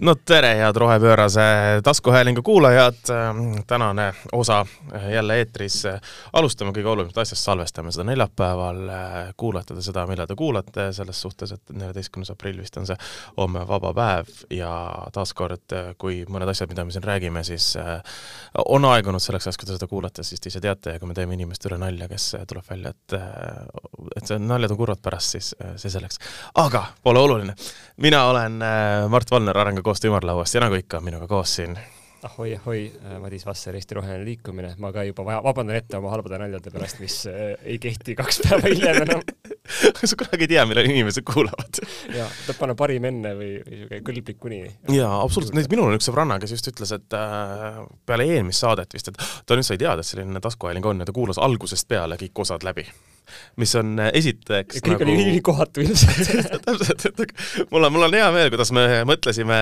no tere, head Rohepöörase taskuhäälingu kuulajad. tänane osa jälle eetris. alustame kõige olulisemat asjast, salvestame seda neljapäeval. kuulate te seda, millal te kuulate, selles suhtes, et neljateistkümnes aprill vist on see homme vaba päev ja taaskord, kui mõned asjad, mida me siin räägime, siis on aegunud selleks ajaks, kui te seda kuulate, siis te ise teate ja kui me teeme inimeste üle nalja, kes tuleb välja, et et see naljad on kurvad pärast, siis see selleks. aga pole oluline. mina olen Mart Valner Arengu koostöö ümarlauast ja nagu ikka, minuga koos siin. Ahoi, ahoi, Madis Vasser, Eesti Roheline Liikumine, ma ka juba vaja, vabandan ette oma halbade naljade pärast, mis äh, ei kehti kaks päeva hiljem enam. Sa kunagi ei tea, millal inimesed kuulavad. jaa, tuleb panna parim enne või, või siuke kõlblik kuni. jaa, absoluutselt, näiteks minul on üks sõbranna, kes just ütles, et äh, peale eelmist saadet vist, et ta nüüd sai teada, et selline taskuhääling on ja ta kuulas algusest peale kõik osad läbi mis on äh, esiteks kõik nagu... oli kohatu ilmselt täpselt, et mul on, mul on hea meel, kuidas me mõtlesime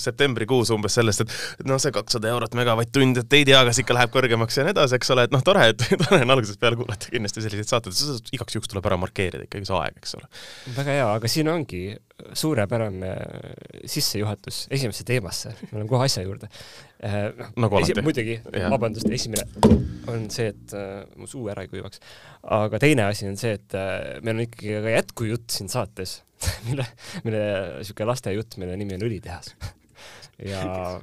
septembrikuus umbes sellest, et noh, see kakssada eurot megavatt-tund, et ei tea, kas ikka läheb kõrgemaks ja nii edasi, eks ole, et noh, tore, et tore on algusest peale kuulata kindlasti selliseid saateid, igaks juhuks tuleb ära markeerida ikkagi see aeg, eks ole. väga hea, aga siin ongi suurepärane sissejuhatus esimesse teemasse, me oleme kohe asja juurde eh,. nagu alati. muidugi, vabandust, esimene on see, et uh, mu suu ära ei kuivaks. aga teine asi on see, et uh, meil on ikkagi ka jätkujutt siin saates mille, mille niisugune lastejutt, mille nimi on Õlitehas ja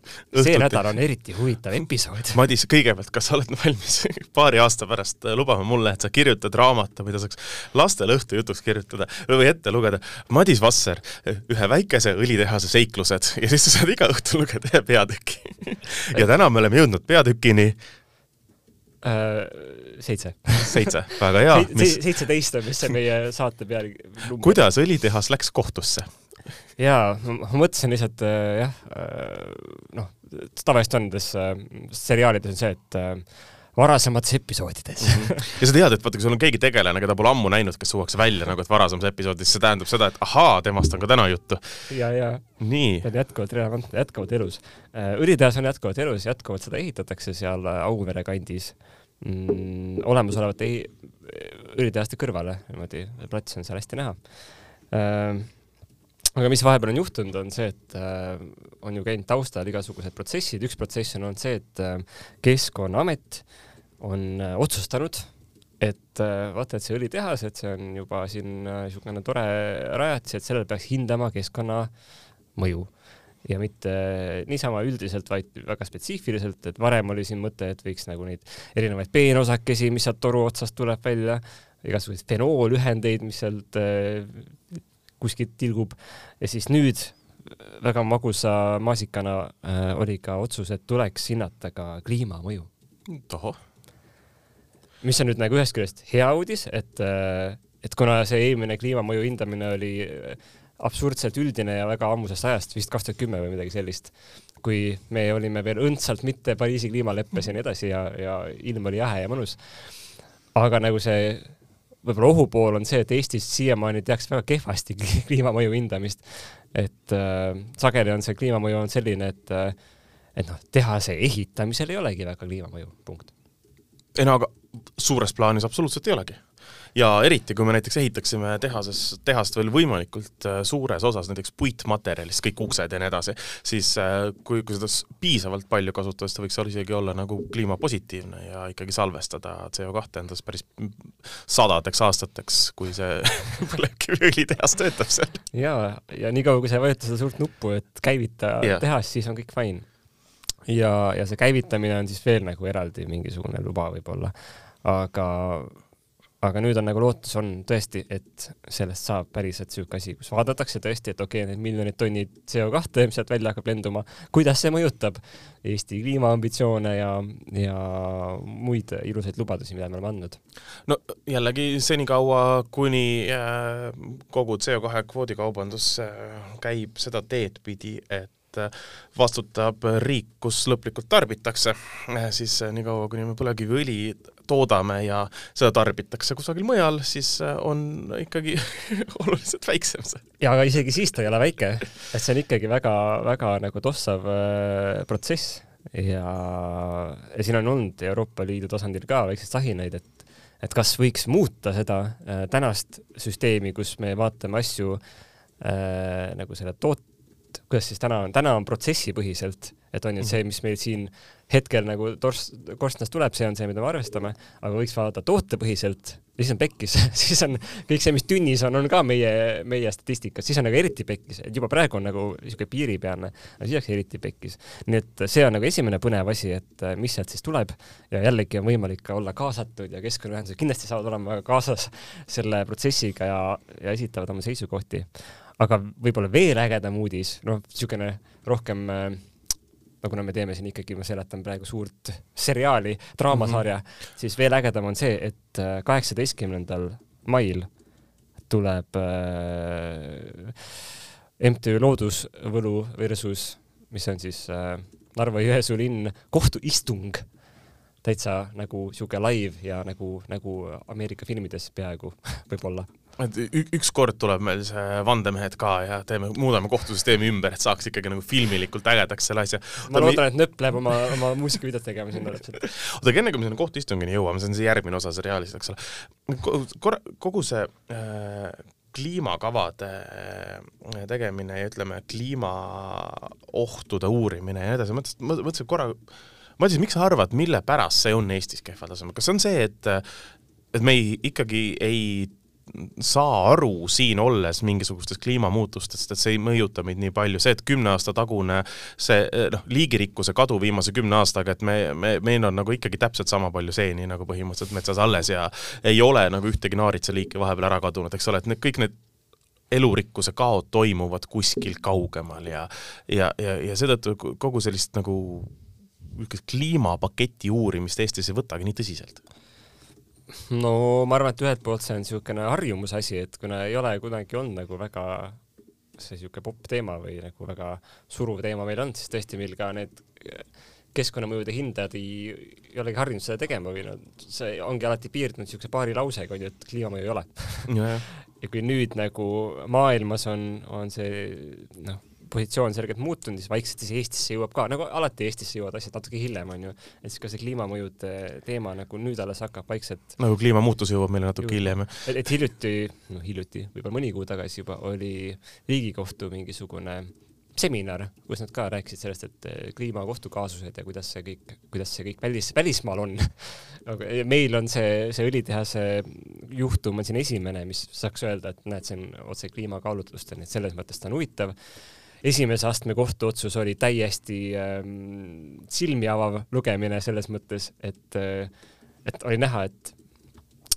see nädal on eriti huvitav episood. Madis, kõigepealt, kas sa oled valmis paari aasta pärast lubama mulle, et sa kirjutad raamatu, mida saaks lastele õhtujutuks kirjutada või ette lugeda, Madis Vasser, ühe väikese õlitehase seiklused ja siis sa saad iga õhtu lugeda ühe peatüki. ja täna me oleme jõudnud peatükini äh, seitse. seitse, väga hea. seitseteist on vist see meie saate peal. kuidas õlitehas läks kohtusse? Jaa, ma mõtlesin lihtsalt äh, jah äh,, noh, tavaliselt on nendes äh, seriaalides on see, et varasemates episoodides mm. -hmm. ja sa tead, et vaata, kui sul on keegi tegelane, keda pole ammu näinud, kes tuuakse välja nagu, et varasemas episoodis, see tähendab seda, et ahaa, temast on ka täna juttu. ja, ja. nii. ta on jätkuvalt relevantne, jätkuvalt elus. Õlitehas on jätkuvalt elus, jätkuvalt seda ehitatakse seal Auvere kandis mm, olemasolevate õlitehaste kõrvale, niimoodi plats on seal hästi näha äh, aga mis vahepeal on juhtunud, on see, et äh, on ju käinud taustal igasugused protsessid, üks protsess on olnud see, et äh, Keskkonnaamet on äh, otsustanud, et äh, vaata, et see õlitehas, et see on juba siin niisugune äh, tore rajatis, et sellel peaks hindama keskkonnamõju ja mitte niisama üldiselt, vaid väga spetsiifiliselt, et varem oli siin mõte, et võiks nagu neid erinevaid peenosakesi, mis sealt toru otsast tuleb välja, igasuguseid fenoolühendeid, mis sealt äh, kuskilt tilgub ja siis nüüd väga magusa maasikana äh, oli ka otsus, et tuleks hinnata ka kliimamõju. tohoh. mis on nüüd nagu ühest küljest hea uudis, et äh,, et kuna see eelmine kliimamõju hindamine oli äh, absurdselt üldine ja väga ammusest ajast, vist kaks tuhat kümme või midagi sellist, kui me olime veel õndsalt mitte Pariisi kliimaleppes ja nii edasi ja, ja ilm oli jahe ja mõnus. aga nagu see võib-olla ohupool on see, et Eestis siiamaani tehakse väga kehvasti kliimamõju hindamist. et äh, sageli on see kliimamõju on selline, et äh, et noh, tehase ehitamisel ei olegi väga kliimamõju, punkt. ei no aga suures plaanis absoluutselt ei olegi ja eriti, kui me näiteks ehitaksime tehases, tehast veel võimalikult äh, suures osas näiteks puitmaterjalist, kõik uksed ja nii edasi, siis äh, kui, kui seda piisavalt palju kasutada, siis ta võiks isegi olla nagu kliimapositiivne ja ikkagi salvestada CO2 endas päris sadadeks aastateks, kui see põlevkiviõlitehas töötab seal. jaa, ja niikaua, kui sa ei vajuta seda suurt nuppu, et käivita yeah. tehas, siis on kõik fine. ja, ja see käivitamine on siis veel nagu eraldi mingisugune luba võib-olla, aga aga nüüd on nagu lootus on tõesti, et sellest saab päriselt niisugune asi, kus vaadatakse tõesti, et okei okay,, need miljonid tonnid CO2, mis sealt välja hakkab lenduma, kuidas see mõjutab Eesti kliimaambitsioone ja, ja muid ilusaid lubadusi, mida me oleme andnud? no jällegi senikaua, kuni äh, kogu CO2 kvoodikaubandus äh, käib seda teed pidi, et vastutab riik, kus lõplikult tarbitakse, äh, siis niikaua, kuni me põlevkiviõli toodame ja seda tarbitakse kusagil mujal, siis äh, on ikkagi oluliselt väiksem see. ja aga isegi siis ta ei ole väike, et see on ikkagi väga-väga nagu tossav äh, protsess. Ja, ja siin on olnud Euroopa Liidu tasandil ka väikseid sahinaid, et et kas võiks muuta seda äh, tänast süsteemi, kus me vaatame asju äh, nagu selle toot-, kuidas siis täna on, täna on protsessipõhiselt, et on ju see, mis meil siin hetkel nagu torst, korstnast tuleb, see on see, mida me arvestame, aga võiks vaadata tootepõhiselt siis on pekkis siis on kõik see, mis tünnis on, on ka meie, meie statistikas, siis on nagu eriti pekkis, et juba praegu on nagu niisugune piiripealne, aga siis oleks eriti pekkis. nii et see on nagu esimene põnev asi, et äh, mis sealt siis tuleb ja jällegi on võimalik ka olla kaasatud ja keskkonnaühendused kindlasti saavad olema kaasas selle protsessiga ja, ja esitavad oma seisukohti. Aga võib-olla veel ägedam uudis, noh, niisugune rohkem äh, no kuna me teeme siin ikkagi, ma seletan praegu suurt seriaali, draamasarja mm, -hmm. siis veel ägedam on see, et äh, kaheksateistkümnendal mail tuleb äh, MTÜ Loodusvõlu versus, mis on siis äh, Narva-Jõesuu linn, kohtuistung täitsa nagu sihuke live ja nagu, nagu Ameerika filmides peaaegu võib-olla et ükskord tuleb meil see vandemehed ka ja teeme, muudame kohtusüsteemi ümber, et saaks ikkagi nagu filmilikult ägedaks selle asja. ma loodan, et Nööp läheb oma, oma muusikavideot tegema sinna täpselt. oota, aga enne kui me sinna kohtuistungini jõuame, see on see järgmine osa seriaalist, eks ole, korra, kogu see äh, kliimakavade äh, tegemine ja ütleme, kliimaohtude uurimine ja nii edasi, mõtlesin, mõtlesin korra, ma ütlesin, miks sa arvad, mille pärast see on Eestis kehval tasemel, kas see on see, et et me ei, ikkagi ei saa aru siin olles mingisugustest kliimamuutustest, et see ei mõjuta meid nii palju, see, et kümne aasta tagune see noh, liigirikkuse kadu viimase kümne aastaga, et me, me, meil on nagu ikkagi täpselt sama palju seeni nagu põhimõtteliselt metsas alles ja ei ole nagu ühtegi naaritsaliiki vahepeal ära kadunud, eks ole, et need kõik need elurikkuse kaod toimuvad kuskil kaugemal ja ja, ja, ja seetõttu kogu sellist nagu kliimapaketi uurimist Eestis ei võtagi nii tõsiselt no ma arvan, et ühelt poolt see on niisugune harjumuse asi, et kuna ei ole kunagi olnud nagu väga see niisugune popp teema või nagu väga suruv teema meil olnud, siis tõesti meil ka need keskkonnamõjude hindajad ei, ei olegi harjunud seda tegema või noh, see ongi alati piirdunud niisuguse paari lausega, onju, et kliimamõju ei ole. Ja kui nüüd nagu maailmas on, on see noh positsioon selgelt muutunud, siis vaikselt siis Eestisse jõuab ka, nagu alati Eestisse jõuavad asjad natuke hiljem, onju. et siis ka see kliimamõjude teema nagu nüüd alles hakkab vaikselt nagu kliimamuutus jõuab meile natuke hiljem. et, et hiljuti, noh hiljuti, võib-olla mõni kuu tagasi juba oli Riigikohtu mingisugune seminar, kus nad ka rääkisid sellest, et eh, kliimakohtu kaasused ja kuidas see kõik, kuidas see kõik välis, välismaal on meil on see, see õlitehase juhtum on siin esimene, mis saaks öelda, et näed, see on otse kliimakaalutlustel, nii et selles mõttes ta on huvitav esimese astme kohtuotsus oli täiesti ähm, silmi avav lugemine selles mõttes, et, äh, et oli näha, et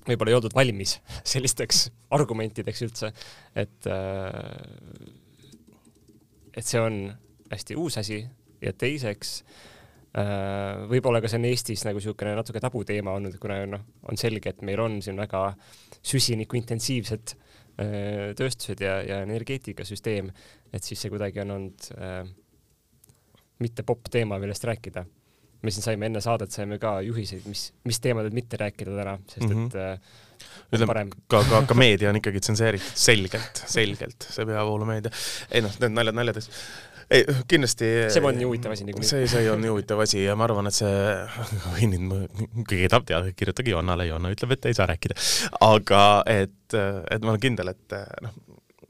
võib-olla ei oldud valmis sellisteks argumentideks üldse, et äh, et see on hästi uus asi. Ja teiseks äh, võib-olla ka see on Eestis nagu niisugune natuke tabuteema olnud, kuna noh, on selge, et meil on siin väga süsinikuintensiivsed Äh, tööstused ja, ja energeetikasüsteem, et siis see kuidagi on olnud äh, mitte popp teema, millest rääkida. me siin saime enne saadet, saime ka juhiseid, mis, mis teemadel mitte rääkida täna, sest et mm -hmm. äh, ütleme, ka, ka, ka meedia on ikkagi tsenseeritud, selgelt, selgelt, see peavoolumeedia. ei noh, need naljad naljadeks ei, kindlasti see on nii huvitav asi niikuinii. see, see on nii huvitav asi ja ma arvan, et see, keegi tahab teada, kirjutage Joannale, Joanna ütleb, et ei saa rääkida. aga et, et ma olen kindel, et noh,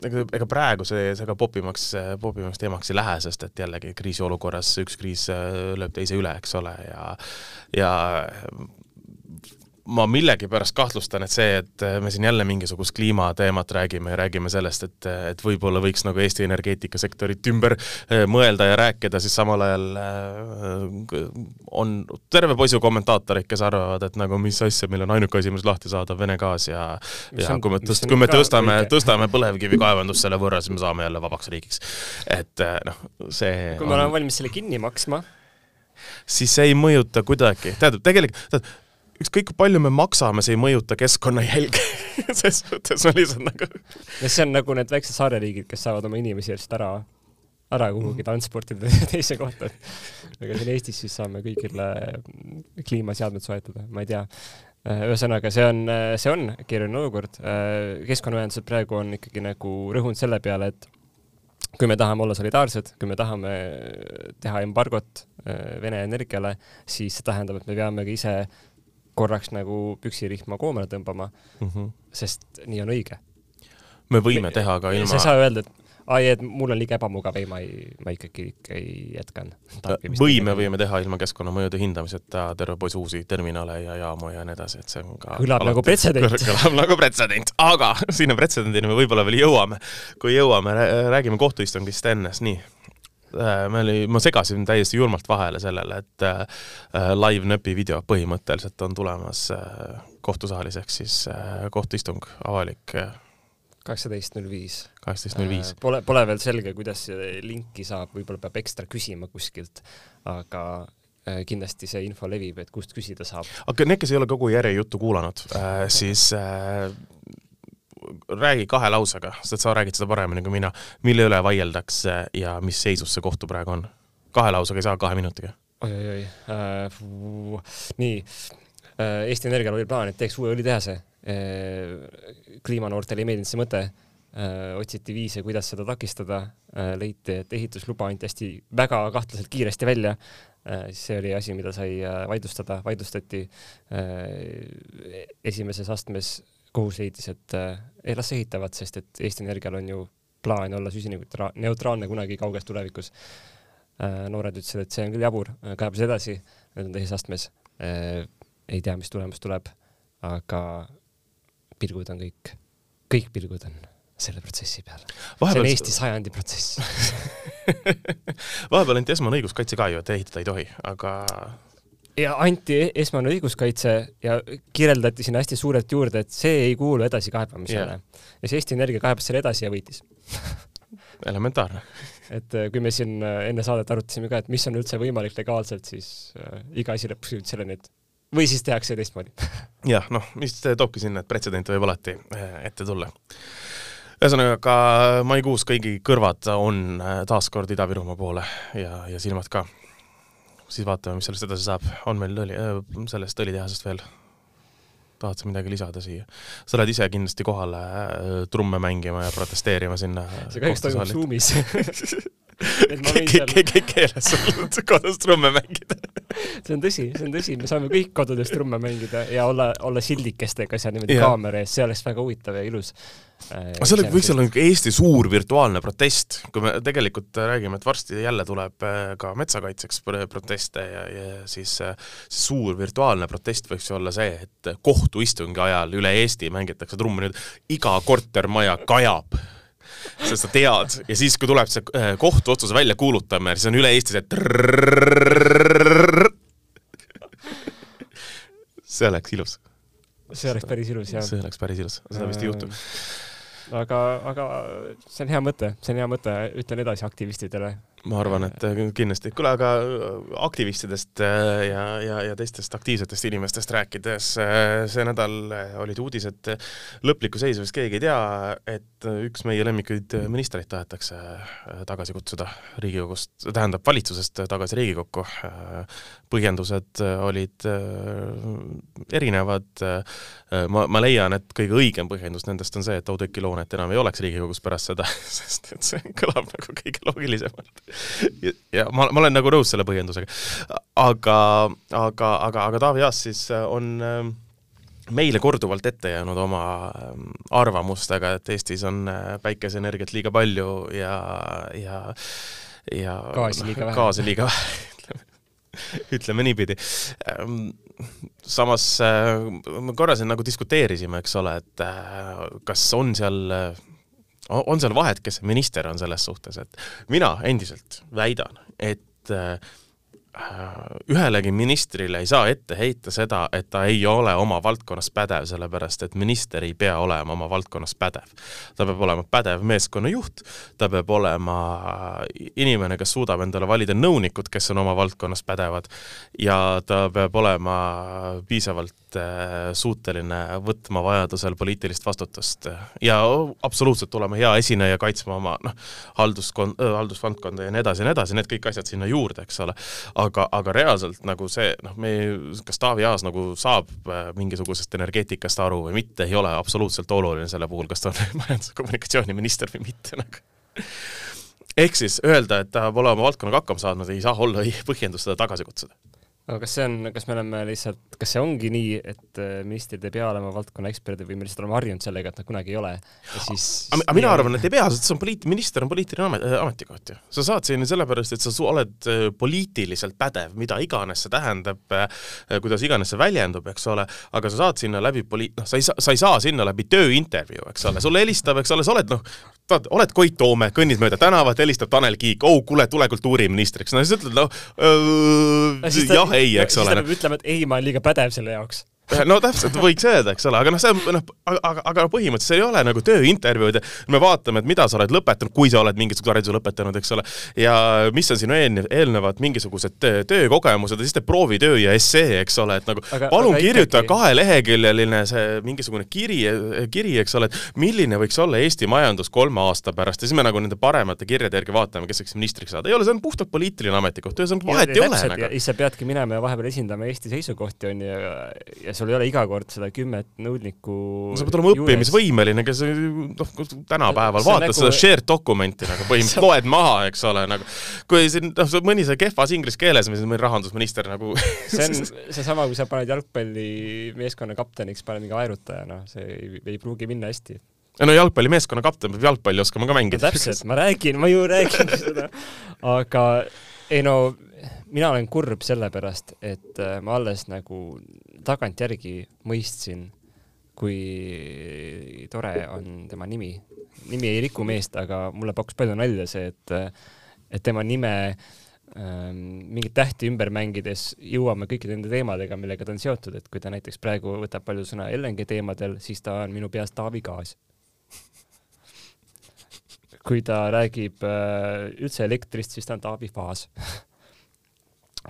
ega, ega praegu see, see ka popimaks, popimaks teemaks ei lähe, sest et jällegi kriisiolukorras üks kriis lööb teise üle, eks ole, ja ja ma millegipärast kahtlustan, et see, et me siin jälle mingisugust kliimateemat räägime ja räägime sellest, et, et võib-olla võiks nagu Eesti energeetikasektorit ümber eh, mõelda ja rääkida, siis samal ajal eh, on terve poisu kommentaatoreid, kes arvavad, et nagu mis asja, meil on ainuke asi, mis lahti saada, Vene gaas ja mis ja on, kui me tõst-, kui me tõstame, tõstame põlevkivikaevandust selle võrra, siis me saame jälle vabaks riigiks. et eh, noh, see kui me oleme valmis selle kinni maksma, siis see ei mõjuta kuidagi, tähendab, tegelikult, tähendab, ükskõik kui palju me maksame, see ei mõjuta keskkonnajälge ses suhtes ma lihtsalt nagu ja see on nagu need väiksed saareriigid, kes saavad oma inimesi lihtsalt ära, ära kuhugi mhm. transportida teise kohta. aga siin Eestis siis saame kõigile kliimaseadmed soetada, ma ei tea. ühesõnaga, see on, see on keeruline olukord. keskkonnaühendused praegu on ikkagi nagu rõhunud selle peale, et kui me tahame olla solidaarsed, kui me tahame teha embargot Vene energiale, siis see tähendab, et me peame ka ise korraks nagu püksirihma koomale tõmbama mm, -hmm. sest nii on õige. me võime me, teha ka ilma. sa ei saa öelda, et ai, et mul on liiga ebamugav, ei, ma ei, ma ikkagi, ikka ei jätkan. või me võime teha ilma keskkonnamõjude hindamiseta terve pois uusi terminale ja jaamu ja nii edasi, et see on ka kõlab nagu pretsedent. kõlab nagu pretsedent, aga sinna pretsedendini me võib-olla veel jõuame. kui jõuame, räägime kohtuistungist enne, nii me oli, ma segasin täiesti julmalt vahele sellele, et äh, äh live nööpi video põhimõtteliselt on tulemas äh, kohtusaalis, ehk siis äh, kohtuistung, avalik äh, kaheksateist null viis. kaheksateist null viis. Pole, pole veel selge, kuidas linki saab, võib-olla peab ekstra küsima kuskilt, aga kindlasti see info levib, et kust küsida saab. aga need, kes ei ole kogu järjejuttu kuulanud äh,, siis äh, räägi kahe lausega, sest sa räägid seda paremini kui mina, mille üle vaieldakse ja mis seisus see kohtu praegu on? kahe lausega ei saa, kahe minutiga. Oi, oi, oi. Äh,. nii. Äh,, Eesti Energial oli plaan, et teeks uue õlitehase. Äh,. kliimanoortele ei meeldinud see mõte. Äh,, otsiti viise, kuidas seda takistada. Äh,, leiti, et ehitusluba anti hästi väga kahtlaselt kiiresti välja. Äh,, see oli asi, mida sai äh, vaidlustada, vaidlustati äh, esimeses astmes kohus leidis, et äh, ei las ehitavad, sest et Eesti Energial on ju plaan olla süsinikuneutraalne kunagi kauges tulevikus äh,. noored ütlesid, et see on küll jabur, kaebas edasi, nüüd on teises astmes äh,. ei tea, mis tulemus tuleb, aga pilgud on kõik, kõik pilgud on selle protsessi peal. see on Eesti sajandi protsess vahepeal anti esmane õiguskaitse ka ju, et ehitada ei tohi, aga ja anti esmane õiguskaitse ja kirjeldati sinna hästi suurelt juurde, et see ei kuulu edasikaebamisele yeah.. ja siis Eesti Energia kaebas selle edasi ja võitis. Elementaarne et äh, kui me siin äh, enne saadet arutasime ka, et mis on üldse võimalik legaalselt, siis äh, iga asi lõpuks jõudis selleni, et või siis tehakse teistmoodi. Jah, noh, mis toobki sinna, et pretsedente võib alati äh, ette tulla. Ühesõnaga ka maikuus kõigi kõrvad on taas kord Ida-Virumaa poole ja, ja silmad ka siis vaatame, mis sellest edasi saab. on meil õli, äh, sellest õlitehasest veel? tahad sa midagi lisada siia? sa lähed ise kindlasti kohale äh, trumme mängima ja protesteerima sinna. see kahjuks toimub Zoomis võin seal keeles sul kodus trumme mängida. See on tõsi, see on tõsi, me saame kõik kodudes trumme mängida ja olla, olla sildikestega seal niimoodi kaamera ees, see oleks väga huvitav ja ilus. Äh, aga see võiks olla niisugune Eesti suur virtuaalne protest, kui me tegelikult räägime, et varsti jälle tuleb äh, ka metsakaitseks proteste ja, ja siis äh, see suur virtuaalne protest võiks olla see, et kohtuistungi ajal üle Eesti mängitakse trummi, nüüd iga kortermaja kajab sest sa tead ja siis, kui tuleb see kohtuotsuse välja kuulutamine, siis on üle Eesti see see oleks ilus see oleks päris ilus, jah. see oleks päris ilus, seda vist ei juhtu aga, aga see on hea mõte, see on hea mõte, ütlen edasi aktivistidele. Ma arvan, et äh, kindlasti. kuule, aga äh, aktivistidest äh, ja, ja, ja teistest aktiivsetest inimestest rääkides, see nädal olid uudised lõplikku seisu vist keegi ei tea, et üks meie lemmikuid ministreid tahetakse tagasi kutsuda Riigikogust, tähendab valitsusest tagasi Riigikokku. põhjendused olid erinevad. ma, ma leian, et kõige õigem põhjendus nendest on see, et Oudekki Loone Loonet enam ei oleks Riigikogus pärast seda, sest et see kõlab nagu kõige loogilisemalt. Ja, ma, ma olen nagu nõus selle põhjendusega. aga, aga, aga, aga Taavi Aas siis on ähm, meile korduvalt ette jäänud oma ähm, arvamustega, et Eestis on äh, päikeseenergiat liiga palju ja, ja ja gaasi liiga vähe. gaasi liiga vähe, ütleme, ütleme niipidi ähm, samas äh, me korra siin nagu diskuteerisime, eks ole, et äh, kas on seal, äh, on seal vahet, kes see minister on selles suhtes, et mina endiselt väidan, et ühelegi ministrile ei saa ette heita seda, et ta ei ole oma valdkonnas pädev, sellepärast et minister ei pea olema oma valdkonnas pädev. ta peab olema pädev meeskonnajuht, ta peab olema inimene, kes suudab endale valida nõunikud, kes on oma valdkonnas pädevad ja ta peab olema piisavalt äh, suuteline võtma vajadusel poliitilist vastutust ja absoluutselt olema hea esineja, kaitsma oma noh, halduskond, haldusvaldkonda ja nii edasi ja nii edasi, need kõik asjad sinna juurde, eks ole aga, aga reaalselt nagu see, noh, me, kas Taavi Aas nagu saab äh, mingisugusest energeetikast aru või mitte, ei ole absoluutselt oluline selle puhul, kas ta on majandus- ja kommunikatsiooniminister või mitte nagu ehk siis öelda, et ta pole oma valdkonnaga hakkama saanud, ei saa olla põhjendus teda tagasi kutsuda. Aga kas see on, kas me oleme lihtsalt, kas see ongi nii, et äh, ministrid ei pea olema valdkonna eksperdid või me lihtsalt oleme harjunud sellega, et nad kunagi ei ole? Siis aga mina arvan, et ei pea, sest see on poliit-, minister on poliitiline amet, äh, ametikoht ju. sa saad sinna sellepärast, et sa oled äh, poliitiliselt pädev, mida iganes see tähendab, kuidas iganes see väljendub, eks ole, aga sa saad sinna läbi poli-, noh, sa ei saa, sa ei saa sinna läbi tööintervjuu, eks ole, sulle helistab, eks ole, sa oled noh, vaata, oled Koit Toome, kõnnid mööda tänavat, helistab Tanel Kiik, oh kuule, tule kultuuriministriks, no siis ütled noh, jah, ei, eks ole. siis ta peab ütlema, et ei, ma olen liiga pädev selle jaoks no täpselt, võiks öelda, eks ole, aga noh, see on noh, aga, aga põhimõtteliselt see ei ole nagu tööintervjuud, me vaatame, et mida sa oled lõpetanud, kui sa oled mingisuguse hariduse lõpetanud, eks ole, ja mis on sinu eelnev, eelnevad mingisugused töökogemused ja siis teed proovitöö ja essee, eks ole, et nagu aga, palun aga kirjuta ikkagi... kaheleheküljeline see mingisugune kiri, kiri, eks ole, et milline võiks olla Eesti majandus kolme aasta pärast ja siis me nagu nende paremate kirjade järgi vaatame, kes võiks ministriks saada, ei ole, see on puhtalt poliitiline ametikoht, ühesõnaga vahet ei ole. Nagu. ja siis sa peadki minema ja vahepeal esindama Eesti seisukohti, on ju, ja sul ei ole iga kord seda kümmet nõudnikku no, sa pead olema õppimisvõimeline, kes noh, tänapäeval vaatad nagu... seda shared dokumenti nagu põhimõtteliselt loed maha, eks ole, nagu. Kui siin noh, mõni see kehvas inglise keeles, mis mõni rahandusminister nagu see on seesama, kui sa paned jalgpallimeeskonna kapteniks, paned mingi aerutaja, noh, see ei, ei pruugi minna hästi. No jalgpallimeeskonna kapten peab jalgpalli oskama ka mängida. No,. täpselt, ma räägin, ma ju räägin seda, aga ei no mina olen kurb sellepärast, et äh, ma alles nagu tagantjärgi mõistsin, kui tore on tema nimi. nimi ei riku meest, aga mulle pakkus palju nalja see, et, et tema nime ähm, mingeid tähti ümber mängides jõuame kõikide nende teemadega, millega ta on seotud, et kui ta näiteks praegu võtab palju sõna LNG teemadel, siis ta on minu peas Taavi Kaas kui ta räägib äh, üldse elektrist, siis ta on Taavi Faas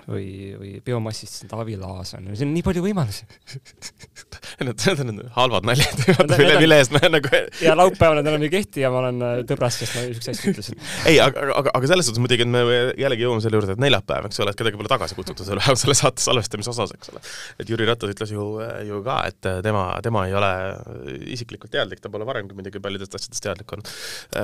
või, või biomassist Taavi Laas on, siin on nii palju võimalusi Need, need on halvad naljad, mille, mille eest me nagu ja laupäeval nad enam ei kehti ja ma olen äh, tõbras, sest ma niisuguseid asju ütlesin. ei, aga, aga, aga selles suhtes muidugi, et me jällegi jõuame selle juurde, et neljapäev, eks ole, et kedagi pole tagasi kutsutud selle, selle saate salvestamise osas, eks ole. et Jüri Ratas ütles ju, ju ka, et tema, tema ei ole isiklikult teadlik, ta pole varemgi muidugi paljudest asjadest teadlik olnud.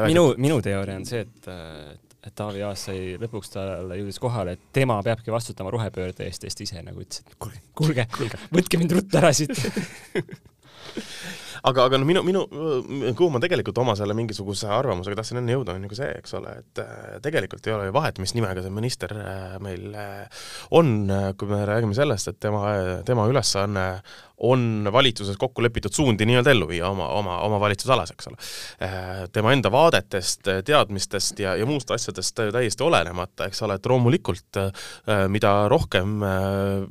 minu, minu teooria on see, et, et et Taavi Aas sai lõpuks talle jõudis kohale, et tema peabki vastutama rohepöörde eest ta ise nagu ütles, et kuulge, kuulge, võtke mind ruttu ära siit aga, aga no minu, minu, kuhu ma tegelikult oma selle mingisuguse arvamusega tahtsin enne jõuda, on ju ka see, eks ole, et äh, tegelikult ei ole ju vahet, mis nimega see minister äh, meil äh, on, kui me räägime sellest, et tema, tema ülesanne on valitsuses kokku lepitud suundi nii-öelda ellu viia oma, oma, oma valitsusalas, eks ole. tema enda vaadetest, teadmistest ja, ja muust asjadest täiesti olenemata, eks ole, et loomulikult mida rohkem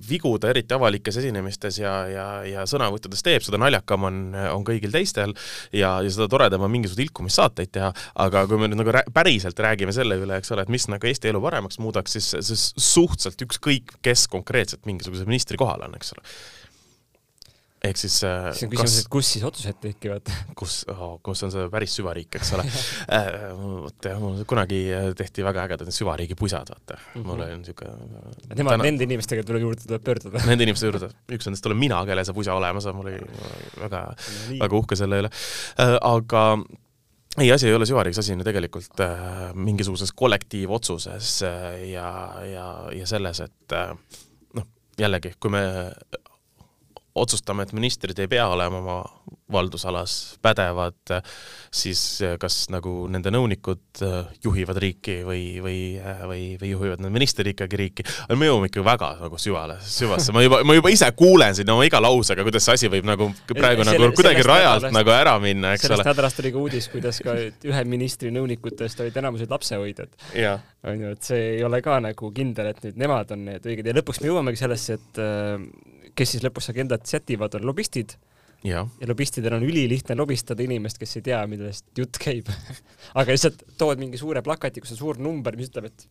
vigu ta eriti avalikes esinemistes ja, ja, ja sõnavõttudes teeb, seda naljakam on, on kõigil teistel ja, ja seda toredam on mingisuguseid ilkumissaateid teha, aga kui me nüüd nagu rää päriselt räägime selle üle, eks ole, et mis nagu Eesti elu paremaks muudaks, siis, siis suhteliselt ükskõik, kes konkreetselt mingisuguse ministri kohal on, eks ole ehk siis äh, siis on küsimus, et kus siis otsused tekivad? kus oh,, kus on see päris süvariik, eks ole äh, vot jah, mul kunagi tehti väga ägedad süvariigi pusad, vaata mm. -hmm. mul oli niisugune Nemad täna..., nende inimestega tuleb juurde tuleb pöörduda Nende inimeste juurde, üks nendest olen mina, kellel see pusa olemas on, mul oli väga no,, väga uhke selle üle äh,. aga ei, asi ei ole süvariigis, asi on ju tegelikult äh, mingisuguses kollektiivotsuses äh, ja, ja, ja selles, et äh, noh, jällegi, kui me otsustame, et ministrid ei pea olema oma valdusalas pädevad, siis kas nagu nende nõunikud äh, juhivad riiki või, või, äh, või, või juhivad need ministrid ikkagi riiki, me jõuame ikka väga nagu süvale, süvasse, ma juba, ma juba ise kuulen siin oma iga lausega, kuidas see asi võib nagu praegu selle, nagu kuidagi rajalt nädalast, nagu ära minna, eks sellest ole. sellest nädalast oli ka uudis, kuidas ka ühe ministri nõunikutest olid enamused lapsehoidjad. on ju, et see ei ole ka nagu kindel, et nüüd nemad on need õiged ja lõpuks me jõuamegi sellesse, et kes siis lõpuks agendat sätivad, on lobistid. ja, ja lobistidel on ülilihtne lobistada inimest, kes ei tea, millest jutt käib aga lihtsalt tood mingi suure plakati, kus on suur number, mis ütleb, et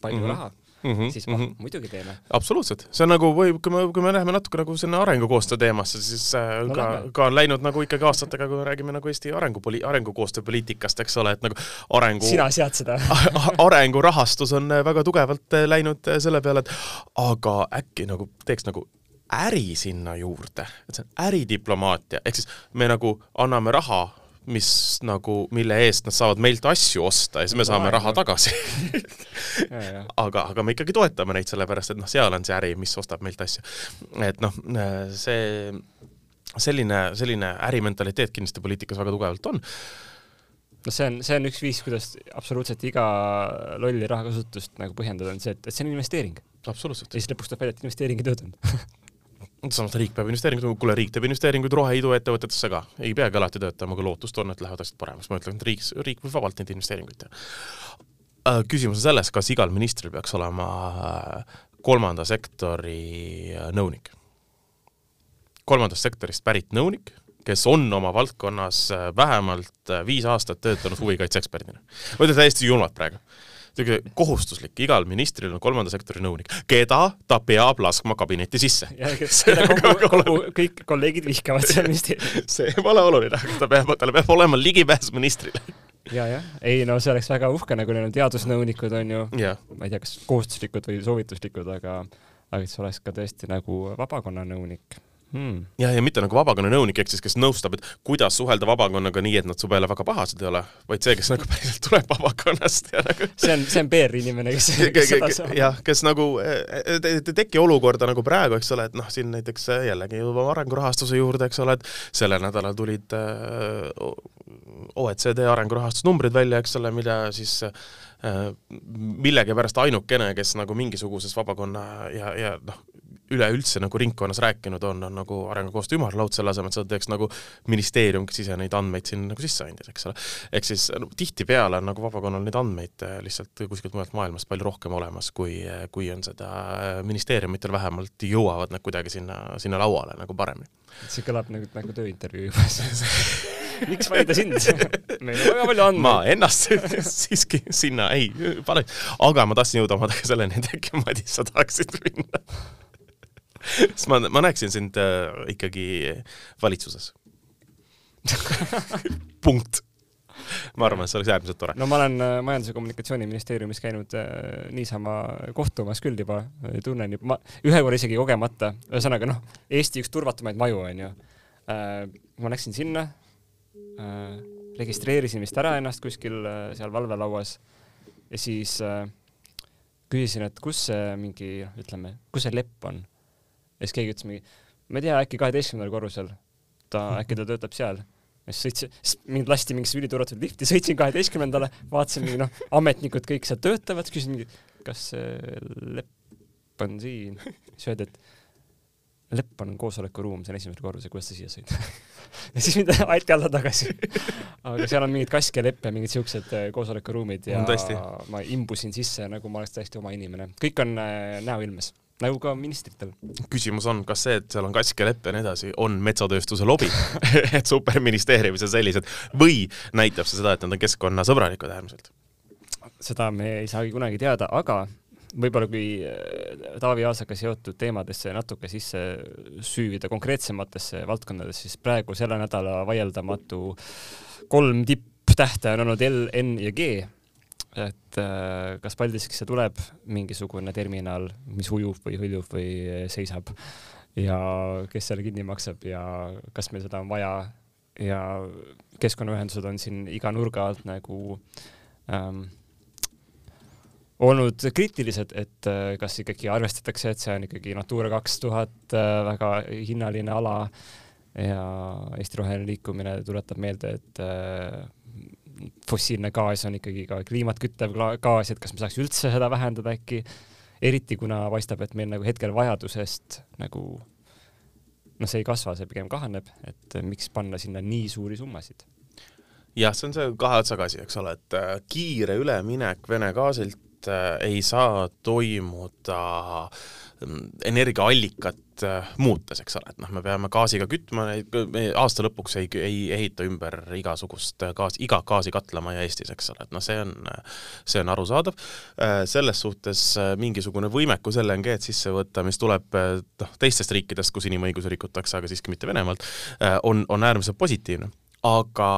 palju mm -hmm. raha Mm -hmm, siis mm -hmm. muidugi teeme. absoluutselt, see on nagu või kui me, kui me läheme natuke nagu sinna arengukoostöö teemasse, siis äh, no, ka, ka on läinud nagu ikkagi aastatega, kui me räägime nagu Eesti arengupoli-, arengukoostöö poliitikast, eks ole, et nagu arengu sina sead seda arengurahastus on väga tugevalt äh, läinud äh, selle peale, et aga äkki nagu teeks nagu äri sinna juurde, et see on äridiplomaatia, ehk siis me nagu anname raha mis nagu, mille eest nad saavad meilt asju osta ja siis me saame raha tagasi aga, aga me ikkagi toetame neid, sellepärast et noh, seal on see äri, mis ostab meilt asju. et noh, see selline, selline ärimentaliteet kindlasti poliitikas väga tugevalt on no see on, see on üks viis, kuidas absoluutselt iga lolli rahakasutust nagu põhjendada, on see, et, et see on investeering. absoluutselt. ja siis lõpuks tuleb välja, et investeering ei töötanud samas riik peab investeeringuid, kuule, riik teeb investeeringuid roheiduettevõtetesse ka, ei peagi alati töötama, aga lootust on, et lähevad asjad paremaks, ma ütlen, et riik, riik võib vabalt neid investeeringuid teha. Äh, küsimus on selles, kas igal ministril peaks olema äh, kolmanda sektori äh, nõunik. kolmandast sektorist pärit nõunik, kes on oma valdkonnas vähemalt viis aastat töötanud huvikaitseeksperdina. ma ütlen täiesti julmalt praegu niisugune kohustuslik, igal ministril on kolmanda sektori nõunik, keda ta peab laskma kabinetti sisse. kõik kolleegid vihkavad seal ministeeriumis. see pole oluline, aga ta peab, tal peab olema ligipääs ministrile. Ja, jah, ei no see oleks väga uhke, nagu neil on teadusnõunikud, on ju, ma ei tea, kas kohustuslikud või soovituslikud, aga aga et see oleks ka tõesti nagu vabakonna nõunik hmm.. jah, ja mitte nagu vabakonna nõunik, ehk siis kes nõustab, et kuidas suhelda vabakonnaga nii, et nad su peale väga pahased ei ole, vaid see, kes nagu päriselt tuleb vabakonnast ja nagu see on, see on PR-inimene, kes seda saab. jah, kes nagu ei te, te, teki olukorda nagu praegu, eks ole, et noh, siin näiteks äh, jällegi juba arengurahastuse juurde, eks ole, et sellel nädalal tulid OECD arengurahastusnumbrid välja, eks ole, mida siis millegipärast ainukene, kes nagu mingisuguses vabakonna ja, ja noh, üleüldse nagu ringkonnas rääkinud on, on nagu arengukoostöö ümarlaud, selle asemel, et seda teeks nagu ministeerium, kes ise neid andmeid siin nagu sisse andis, eks ole. ehk siis no, tihtipeale on nagu vabakonnal neid andmeid äh, lihtsalt kuskilt mujalt maailmast palju rohkem olemas, kui, kui on seda äh, ministeeriumitel vähemalt jõuavad nad kuidagi sinna, sinna lauale nagu paremini. see kõlab nagu, nagu tööintervjuu juba miks valida sind? meil on väga palju andmeid. ma ennast siiski sinna ei pane, aga ma tahtsin jõuda omadega selleni, et äkki Madis, sa tahaksid minna sest ma, ma näeksin sind äh, ikkagi valitsuses punkt. ma arvan, et see oleks äärmiselt tore. no ma olen äh, Majandus- ja Kommunikatsiooniministeeriumis käinud äh, niisama kohtumas küll juba, tunnen juba, ma ühe korra isegi kogemata, ühesõnaga noh, Eesti üks turvatumaid maju onju äh,. ma läksin sinna äh,, registreerisin vist ära ennast kuskil äh, seal valvelauas ja siis äh, küsisin, et kus see mingi, ütleme, kus see lepp on ja siis keegi ütles mingi, ma ei tea, äkki kaheteistkümnendal korrusel, ta, äkki ta töötab seal. ja siis sõitsin, siis mind lasti mingisse üliturvatud lifti, sõitsin kaheteistkümnendale, vaatasin mingi noh, ametnikud kõik seal töötavad, küsisin mingi, kas see lepp on siin? siis öeldi, et lepp on koosolekuruum, see on esimesel korrusel, kuidas sa siia sõid ja siis mind aeti alla tagasi. aga seal on mingid kask ja lepp ja mingid siuksed äh, koosolekuruumid ja ma imbusin sisse nagu ma oleks täiesti oma inimene. kõik on äh, näoilmes nagu ka ministritel. küsimus on, kas see, et seal on kask ja lepp ja nii edasi, on metsatööstuse lobi et superministeeriumis on sellised või näitab see seda, et nad on keskkonnasõbralikud äärmiselt? seda me ei saagi kunagi teada, aga võib-olla kui äh, Taavi Aasaga seotud teemadesse natuke sisse süüvida konkreetsematesse valdkondadesse, siis praegu selle nädala vaieldamatu kolm tipptähte on olnud L, N ja G et äh, kas Paldiskisse tuleb mingisugune terminal, mis ujub või hõljub või seisab ja kes selle kinni maksab ja kas meil seda on vaja ja keskkonnaühendused on siin iga nurga alt nagu ähm, olnud kriitilised, et äh, kas ikkagi arvestatakse, et see on ikkagi Natura kaks tuhat äh, väga hinnaline ala ja Eesti Roheline Liikumine tuletab meelde, et fossiilne gaas on ikkagi ka kliimat küttev gaas, et kas me saaks üldse seda vähendada äkki, eriti kuna paistab, et meil nagu hetkel vajadusest nagu noh, see ei kasva, see pigem kahaneb, et miks panna sinna nii suuri summasid? jah, see on see kahe otsaga asi, eks ole, et äh, kiire üleminek Vene gaasilt äh, ei saa toimuda mm, energiaallikat äh, muutes, eks ole, et noh, me peame gaasiga kütma, me aasta lõpuks ei, ei ehita ümber igasugust gaas, iga gaasikatlamajja Eestis, eks ole, et noh, see on, see on arusaadav. Äh, selles suhtes äh, mingisugune võimekus LNG-d sisse võtta, mis tuleb noh, teistest riikidest, kus inimõigusi rikutakse, aga siiski mitte Venemaalt, on, on äärmiselt positiivne. aga,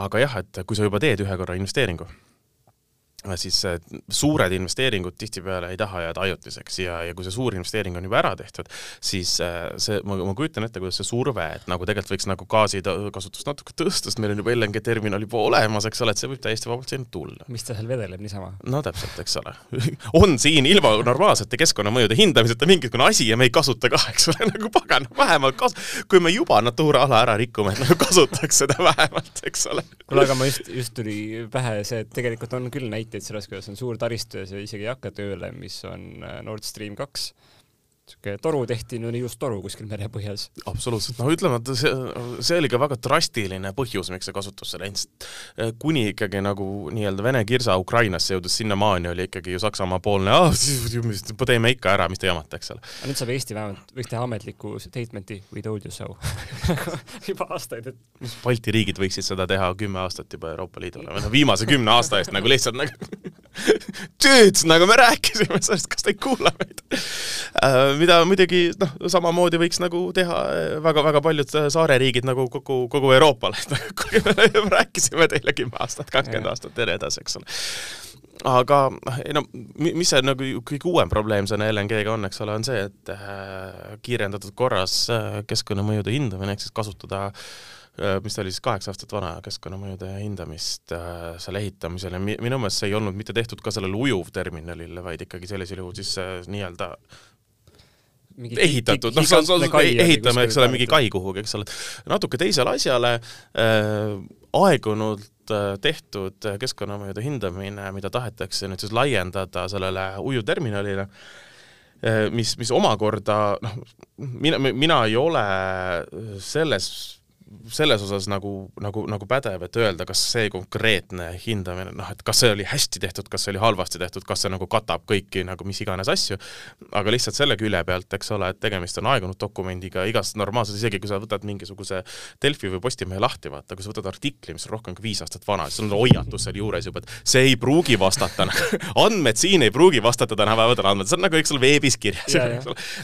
aga jah, et kui sa juba teed ühe korra investeeringu, siis suured investeeringud tihtipeale ei taha jääda ajutiseks ja, ja kui see suur investeering on juba ära tehtud, siis see, ma, ma kujutan ette, kuidas see surve, et nagu tegelikult võiks nagu gaasikasutust natuke tõsta, sest meil on juba LNG terminal juba olemas, eks ole, et see võib täiesti vabalt sinna tulla. mis ta seal vedeleb niisama? no täpselt, eks ole on siin ilma normaalsete keskkonnamõjude hindamiseta mingisugune asi ja me ei kasuta ka, eks ole, nagu pagan, vähemalt kas-, kui me juba Natura ala ära rikume, et nagu kasutaks seda vähemalt, eks ole. kuule, aga ma just, just tuli pähe see, et tegelikult on küll näiteid sellest, kuidas on suur taristu ja see isegi ei hakka tööle, mis on äh, Nord Stream kaks niisugune toru tehti, no just toru kuskil merepõhjas. absoluutselt, no ütleme, et see, see oli ka väga drastiline põhjus, miks see kasutusse läinud, eh, kuni ikkagi nagu nii-öelda Vene kirsa Ukrainasse jõudis sinnamaani, oli ikkagi ju Saksamaa-poolne, teeme ikka ära, mis te jamate, eks ole. nüüd saab Eesti vähemalt, võiks teha ametliku statement'i we told you so juba aastaid, et Balti riigid võiksid seda teha kümme aastat juba Euroopa Liidule või noh, viimase kümne aasta eest nagu lihtsalt nagu dudes, nagu me rääkisime sellest, kas te ei kuula meid. Uh,? mida muidugi noh, samamoodi võiks nagu teha väga-väga eh, paljud eh, saareriigid nagu kogu, kogu Euroopal, et nagu kuigi me juba rääkisime teile kümme aastat, kakskümmend aastat ja nii edasi, eks ole. Aga ei no mis see nagu kõige uuem probleem selle LNG-ga on, eks ole, on see, et äh, kiirendatud korras äh, keskkonnamõjude hindamine, ehk siis kasutada äh, mis ta oli siis kaheksa aastat vana keskkonnamõjude hindamist äh, selle ehitamisel ja mi minu meelest see ei olnud mitte tehtud ka sellele ujuvterminalile, vaid ikkagi sellisel juhul siis äh, nii-öelda ehitatud, noh, ehitame, eks ole, mingi kai kuhugi, eks ole, natuke teisele asjale äh, aegunud äh, tehtud keskkonnamõjude hindamine, mida tahetakse nüüd siis laiendada sellele ujuvterminalile äh,, mis, mis omakorda noh, mina, mina ei ole selles selles osas nagu, nagu, nagu pädev, et öelda, kas see konkreetne hindamine, noh, et kas see oli hästi tehtud, kas see oli halvasti tehtud, kas see nagu katab kõiki nagu mis iganes asju, aga lihtsalt selle külje pealt, eks ole, et tegemist on aegunud dokumendiga, igas normaalses, isegi kui sa võtad mingisuguse Delfi või Postimehe lahti, vaata, kui sa võtad artikli, mis on rohkem kui viis aastat vana, siis on hoiatus seal juures juba, et see ei pruugi vastata andmed siin ei pruugi vastata tänapäeval andmed, see on nagu, eks ole, veebis kirjas.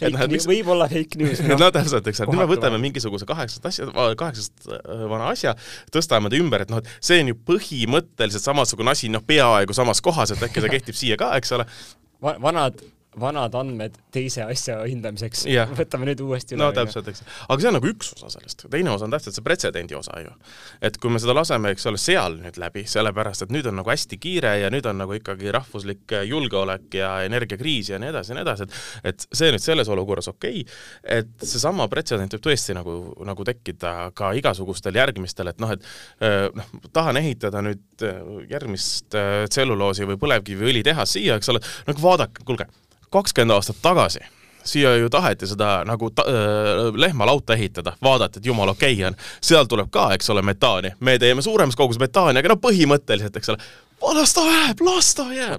Noh, võib-olla fake news. no täpselt, eks ole, nüüd me võtame mingisuguse kaheksast asja, kaheksa kaheksast äh, vana asja, tõstame ta ümber, et noh, et see on ju põhimõtteliselt samasugune asi, noh, peaaegu samas kohas, et äkki ta kehtib siia ka, eks ole Va. vanad vanad andmed teise asja hindamiseks yeah.. võtame nüüd uuesti üle. no täpselt, eks. aga see on nagu üks osa sellest, teine osa on täpselt see pretsedendi osa ju. et kui me seda laseme, eks ole, seal nüüd läbi, sellepärast et nüüd on nagu hästi kiire ja nüüd on nagu ikkagi rahvuslik julgeolek ja energiakriis ja nii edasi ja nii edasi, et et see nüüd selles olukorras okei okay,, et seesama pretsedent võib tõesti nagu, nagu tekkida ka igasugustel järgmistel, et noh, et noh, tahan ehitada nüüd järgmist tselluloosi või põlevkiviõlitehast siia, eks ole, nagu vaadake, kuulge kakskümmend aastat tagasi siia ju taheti seda nagu ta, äh, lehmalauta ehitada, vaadata, et jumala okei okay on, seal tuleb ka, eks ole, metaani, me teeme suuremas koguses metaani, aga no põhimõtteliselt, eks ole, las ta jääb, las ta jääb.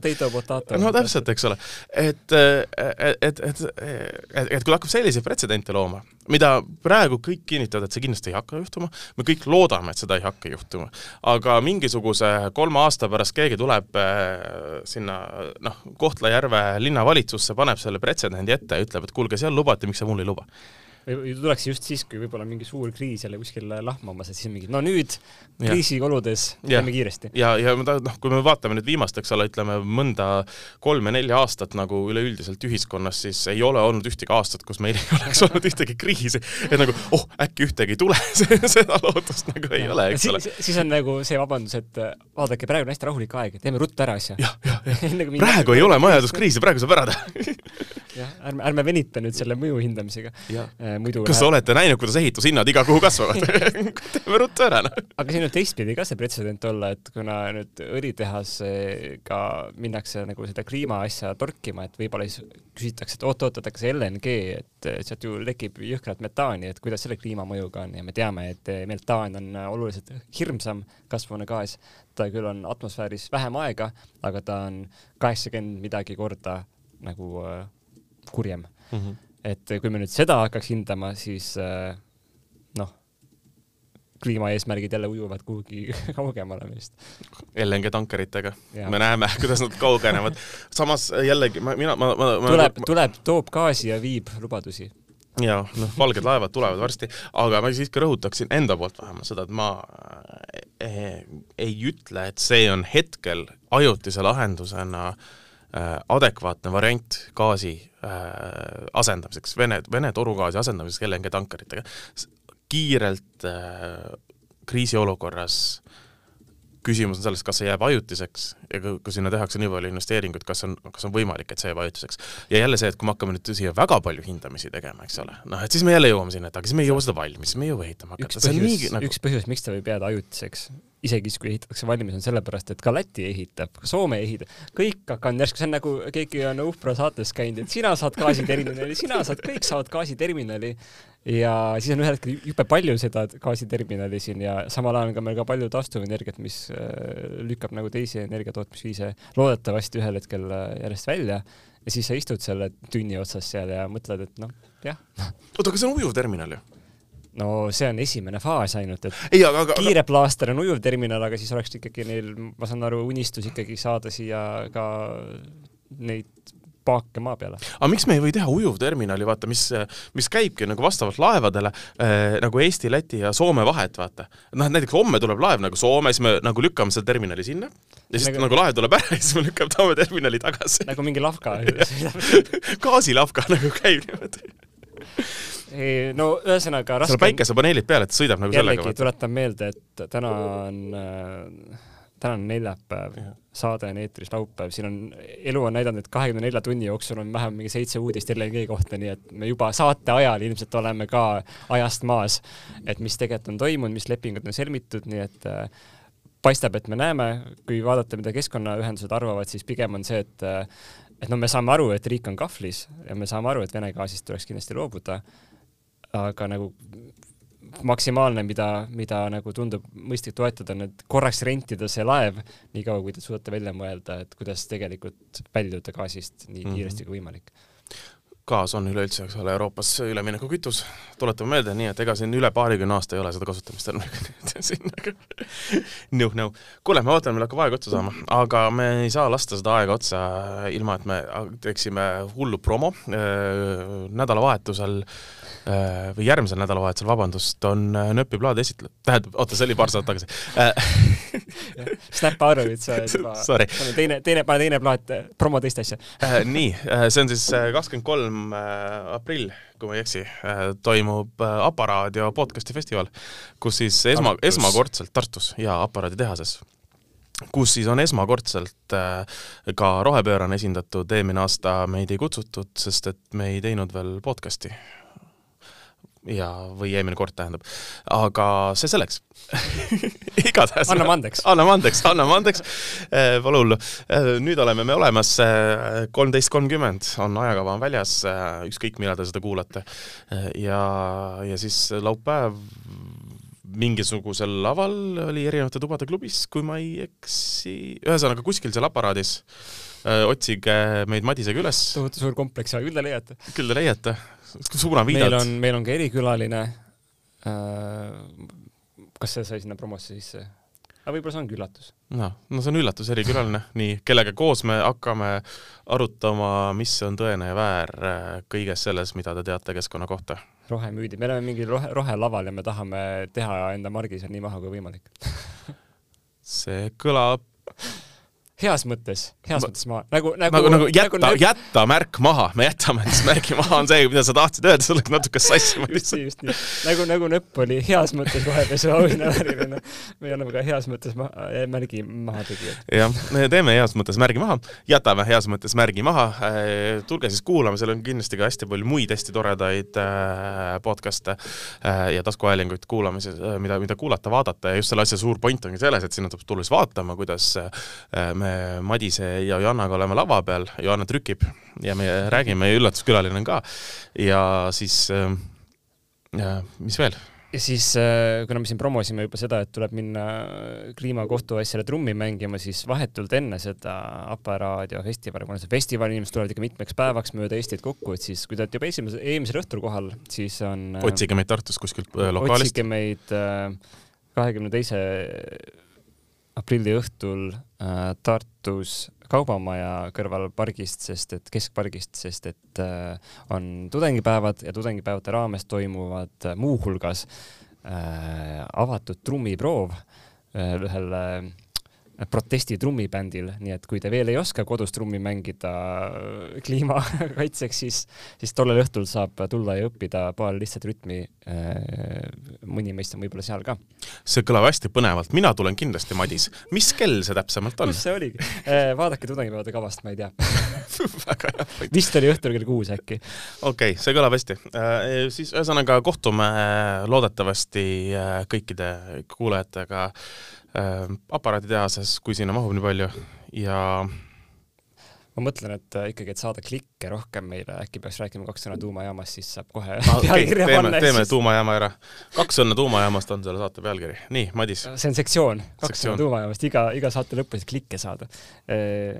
No täpselt, eks ole. et, et, et, et, et, et kui hakkab selliseid pretsedente looma, mida praegu kõik kinnitavad, et see kindlasti ei hakka juhtuma, me kõik loodame, et seda ei hakka juhtuma, aga mingisuguse kolme aasta pärast keegi tuleb äh, sinna noh, Kohtla-Järve linnavalitsusse, paneb selle pretsedendi ette ja ütleb, et kuulge, seal lubati, miks sa mul ei luba tuleks just siis, kui võib-olla mingi suur kriis jälle kuskil lahmamas, et siis mingi no nüüd kriisioludes teeme kiiresti. ja, ja noh, kui me vaatame nüüd viimast, eks ole, ütleme mõnda kolme-nelja aastat nagu üleüldiselt ühiskonnas, siis ei ole olnud ühtegi aastat, kus meil ei oleks olnud ühtegi kriisi, et nagu oh, äkki ühtegi ei tule seda lootust nagu ei ja. ole, eks ole. siis on nagu see vabandus, et vaadake, praegu on hästi rahulik aeg, teeme ruttu ära asja. jah, jah, jah. praegu ei ole majanduskriisi, praegu saab ära teha jah, ärme, ärme venita nüüd selle mõju hindamisega. Äh, muidu kas läheb... olete näinud, kuidas ehitushinnad iga kuhu kasvavad teeme ruttu ära, noh. aga siin võib teistpidi ka see pretsedent olla, et kuna nüüd õlitehasega minnakse nagu seda kliima asja torkima, et võib-olla siis küsitakse, et oot-oot, et aga see LNG, et sealt ju tekib jõhkrat metaani, et kuidas selle kliimamõjuga on ja me teame, et metaan on oluliselt hirmsam kasvuhoonegaas, ta küll on atmosfääris vähem aega, aga ta on kaheksakümmend midagi korda nagu äh, kurjem mm. -hmm. et kui me nüüd seda hakkaks hindama, siis äh, noh, kliimaeesmärgid jälle ujuvad kuhugi kaugemale meist. LNG tankeritega, me näeme, kuidas nad kaugenevad. samas jällegi ma, mina, ma, ma, tuleb, tuleb, toob gaasi ja viib lubadusi ja noh, valged laevad tulevad varsti, aga ma siiski rõhutaksin enda poolt vähemalt seda, et ma eh, ei ütle, et see on hetkel ajutise lahendusena adekvaatne variant gaasi asendamiseks, Vene, Vene torugaasi asendamiseks LNG tankeritega. kiirelt äh, kriisiolukorras küsimus on selles, kas see jääb ajutiseks ja kui, sinna tehakse nii palju investeeringuid, kas on, kas on võimalik, et see jääb ajutiseks. ja jälle see, et kui me hakkame nüüd siia väga palju hindamisi tegema, eks ole, noh et siis me jälle jõuame sinna, et aga siis me ei jõua seda valmis, me ei jõua ehitama hakata. üks põhjus, nagu... üks põhjus, miks ta võib jääda ajutiseks, isegi siis, kui ehitatakse valmis, on sellepärast, et ka Läti ehitab, ka Soome ehitab, kõik on järsku, see on nagu keegi on Uhpra saates käinud, et sina saad gaasiterminali, sina saad, kõik saavad gaasiterminali ja siis on ühel hetkel jube palju seda gaasiterminali siin ja samal ajal on ka meil ka palju taastuvenergiat, mis äh, lükkab nagu teisi energiatootmisviise loodetavasti ühel hetkel äh, järjest välja ja siis sa istud selle tünni otsas seal ja mõtled, et noh, jah. oota, aga see on ujuvterminal ju? no see on esimene faas ainult, et ei, aga, aga, kiire plaaster on ujuvterminal, aga siis oleks ikkagi neil, ma saan aru, unistus ikkagi saada siia ka neid paake maa peale. aga miks me ei või teha ujuvterminali, vaata, mis, mis käibki nagu vastavalt laevadele äh, nagu Eesti, Läti ja Soome vahet, vaata. noh, et näiteks homme tuleb laev nagu Soome, siis me nagu lükkame selle terminali sinna ja siis nagu, nagu laev tuleb ära ja siis me lükkame, toome terminali tagasi. nagu mingi lavka gaasilavka nagu käib niimoodi ei, no ühesõnaga raske seal päikesepaneelid peal, et sõidab nagu jällegi, sellega. tuletan meelde, et täna on äh, täna on neljapäev, saade on eetris laupäev, siin on, elu on näidanud, et kahekümne nelja tunni jooksul on vähemalt mingi seitse uudist LNG kohta, nii et me juba saate ajal ilmselt oleme ka ajast maas, et mis tegelikult on toimunud, mis lepingud on sõlmitud, nii et äh, paistab, et me näeme, kui vaadata, mida keskkonnaühendused arvavad, siis pigem on see, et äh, et no me saame aru, et riik on kahvlis ja me saame aru, et Vene gaasist tuleks kindlasti loobuda, aga nagu maksimaalne, mida, mida nagu tundub mõistlik toetada, on, et korraks rentida see laev, niikaua kui te suudate välja mõelda, et kuidas tegelikult väljuda gaasist nii kiiresti mm -hmm. kui võimalik. Gaas on üleüldse, eks ole, Euroopas üleminekukütus, tuletame meelde, nii et ega siin üle paarikümne aasta ei ole seda kasutamist olnud siin nagu kuule, ma vaatan, meil hakkab aeg otsa saama, aga me ei saa lasta seda aega otsa ilma, et me teeksime hullu promo nädalavahetusel äh, Äh, või järgmisel nädalavahetusel, vabandust, on äh, Nööpi plaadi esitletud, tähendab, oota, see oli paar saadet tagasi. Äh, Snap Arovits juba, teine, teine, pane teine plaat, promo teist asja. Nii, see on siis kakskümmend kolm aprill, kui ma ei eksi, toimub Aparaadio podcasti festival, kus siis esma, esmakordselt Tartus ja Aparaadi tehases kus siis on esmakordselt ka rohepöörane esindatud, eelmine aasta meid ei kutsutud, sest et me ei teinud veel podcast'i ja, või eelmine kord tähendab. aga see selleks igatahes. anname andeks. anname andeks, anname andeks. Eh, pole hullu. Eh, nüüd oleme me olemas, eh, kolmteist kolmkümmend on ajakava on väljas, ükskõik millal te seda kuulate. ja, ja siis laupäev mingisugusel laval oli erinevate tubade klubis, kui ma ei eksi, ühesõnaga kuskil seal aparaadis otsige meid Madisega üles. tohutu suur kompleks, aga küll te leiate. küll te leiate suuna viidad. meil on, meil on ka erikülaline. Äh, kas see sai sinna promosse sisse? aga võib-olla see ongi üllatus. noh, no see on üllatus, erikülaline, nii, kellega koos me hakkame arutama, mis on tõene ja väär äh, kõiges selles, mida te teate keskkonna kohta. rohemüüdid, me oleme mingil rohe, rohelaval ja me tahame teha enda margi seal nii maha kui võimalik see kõlab heas mõttes, heas ma, mõttes maha, nagu, nagu nagu, nagu jätta nagu,, jätta märk maha, me jätame siis märgi maha, on see, mida sa tahtsid öelda, sul läks natuke sassi. just nii, just nii. nagu, nagu Nõpp oli heas mõttes rohepesu auhinnavääriline, me anname ka heas mõttes ma eh, märgi maha tegijad. jah, me teeme heas mõttes märgi maha, jätame heas mõttes märgi maha, eh, tulge siis kuulama, seal on kindlasti ka hästi palju muid hästi toredaid eh, podcast'e ja taskuhäälinguid kuulamise, mida, mida kuulata, vaadata ja just selle asja suur point ongi selles, et sinna tuleb tulla siis vaatama, kuidas me Madise ja Johannaga oleme lava peal, Johanna trükib ja me räägime ja üllatuskülaline on ka. ja siis äh,, mis veel? ja siis, äh, kuna me siin promosime juba seda, et tuleb minna kliimakohtuasjale trummi mängima, siis vahetult enne seda Aparaadio festivali, kuna see festival, inimesed tulevad ikka mitmeks päevaks mööda Eestit kokku, et siis kui te olete juba esimese, eelmisel õhtul kohal, siis on äh, otsige meid Tartust kuskilt lokaalist. otsige meid kahekümne teise aprilli õhtul Tartus Kaubamaja kõrval pargist, sest et keskpargist, sest et äh, on tudengipäevad ja tudengipäevade raames toimuvad äh, muuhulgas äh, avatud trummiproov ühel protesti trummibändil, nii et kui te veel ei oska kodus trummi mängida kliimakaitseks, siis, siis tollel õhtul saab tulla ja õppida paar lihtsat rütmi. mõni meist on võib-olla seal ka. see kõlab hästi põnevalt, mina tulen kindlasti, Madis. mis kell see täpsemalt on? kus see oligi? vaadake tudengipäevade kavast, ma ei tea väga hea. vist oli õhtul kell kuus äkki. okei okay,, see kõlab hästi. siis ühesõnaga kohtume loodetavasti kõikide kuulajatega äh, aparaaditehases, kui sinna mahub nii palju ja ma mõtlen, et äh, ikkagi, et saada klikke rohkem meile, äkki peaks rääkima kaks sõna tuumajaamast, siis saab kohe ah, pealkirja okay, panna. teeme siis... tuumajaama ära. kaks sõna tuumajaamast on selle saate pealkiri. nii, Madis. see on sektsioon, kaks sõna tuumajaamast, iga, iga saate lõpus klikke saada.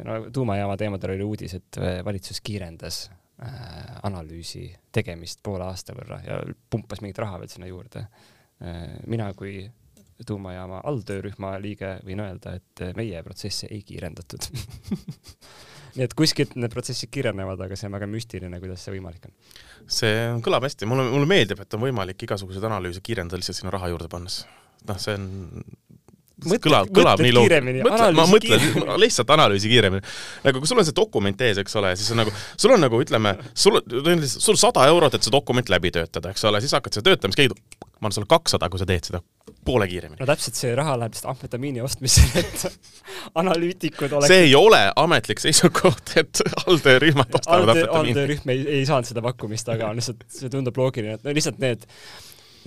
no tuumajaama teemadel oli uudis, et äh, valitsus kiirendas äh, analüüsi tegemist poole aasta võrra ja pumpas mingit raha veel sinna juurde äh,. mina kui tuumajaama alltöörühma liige, võin öelda, et meie protsesse ei kiirendatud nii et kuskilt need protsessid kiirenevad, aga see on väga müstiline, kuidas see võimalik on. see kõlab hästi, mulle, mulle meeldib, et on võimalik igasuguseid analüüse kiirendada lihtsalt sinna raha juurde pannes. noh, see on kõlab, kõlab nii loogiliselt. ma mõtlen lihtsalt analüüsi kiiremini. nagu kui sul on see dokument ees, eks ole, siis on nagu, sul on nagu ütleme, sul, sul sada eurot, et see dokument läbi töötada, eks ole, siis hakkad seda töötama, siis keegi ütleb, ma annan sulle kakssada, kui sa teed seda poole kiiremini. no täpselt, see raha läheb lihtsalt amfetamiini ostmisele, et analüütikud oleks see ei ole ametlik seisukoht, et alltöörühmad ostavad amfetamiini. alltöörühm ei, ei saanud seda pakkumist, aga lihtsalt, see tundub loogiline, et no lihtsalt need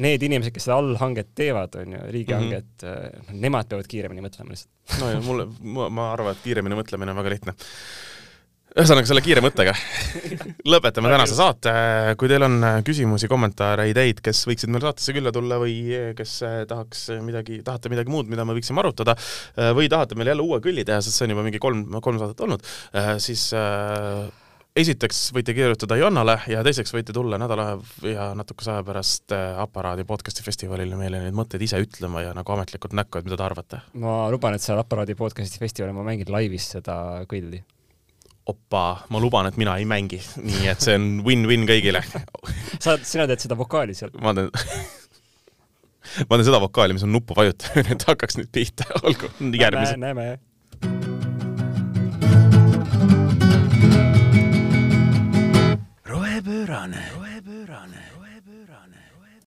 need inimesed, kes seda allhanget teevad, on ju, riigihanget mm, -hmm. nemad peavad kiiremini mõtlema lihtsalt. no ja mulle, ma arvan, et kiiremini mõtlemine on väga lihtne ühesõnaga selle kiire mõttega lõpetame tänase saate. kui teil on küsimusi, kommentaare, ideid, kes võiksid meil saatesse külla tulla või kes tahaks midagi, tahate midagi muud, mida me võiksime arutada või tahate meil jälle uue külli teha, sest see on juba mingi kolm, kolm saadet olnud, siis esiteks võite kirjutada Jonnale ja teiseks võite tulla nädala ja natukese aja pärast Aparaadi podcasti festivalile meile neid mõtteid ise ütlema ja nagu ametlikult näkku, et mida te arvate. ma luban, et seal Aparaadi podcasti festivalil ma mängin laivis seda kõlli opa, ma luban, et mina ei mängi, nii et see on win-win kõigile sa, sina teed seda vokaali seal? ma teen ma teen seda vokaali, mis on nuppu vajutamine, et hakkaks nüüd pihta, olgu, järgmise. näeme, näeme. rohepöörane, rohepöörane, rohepöörane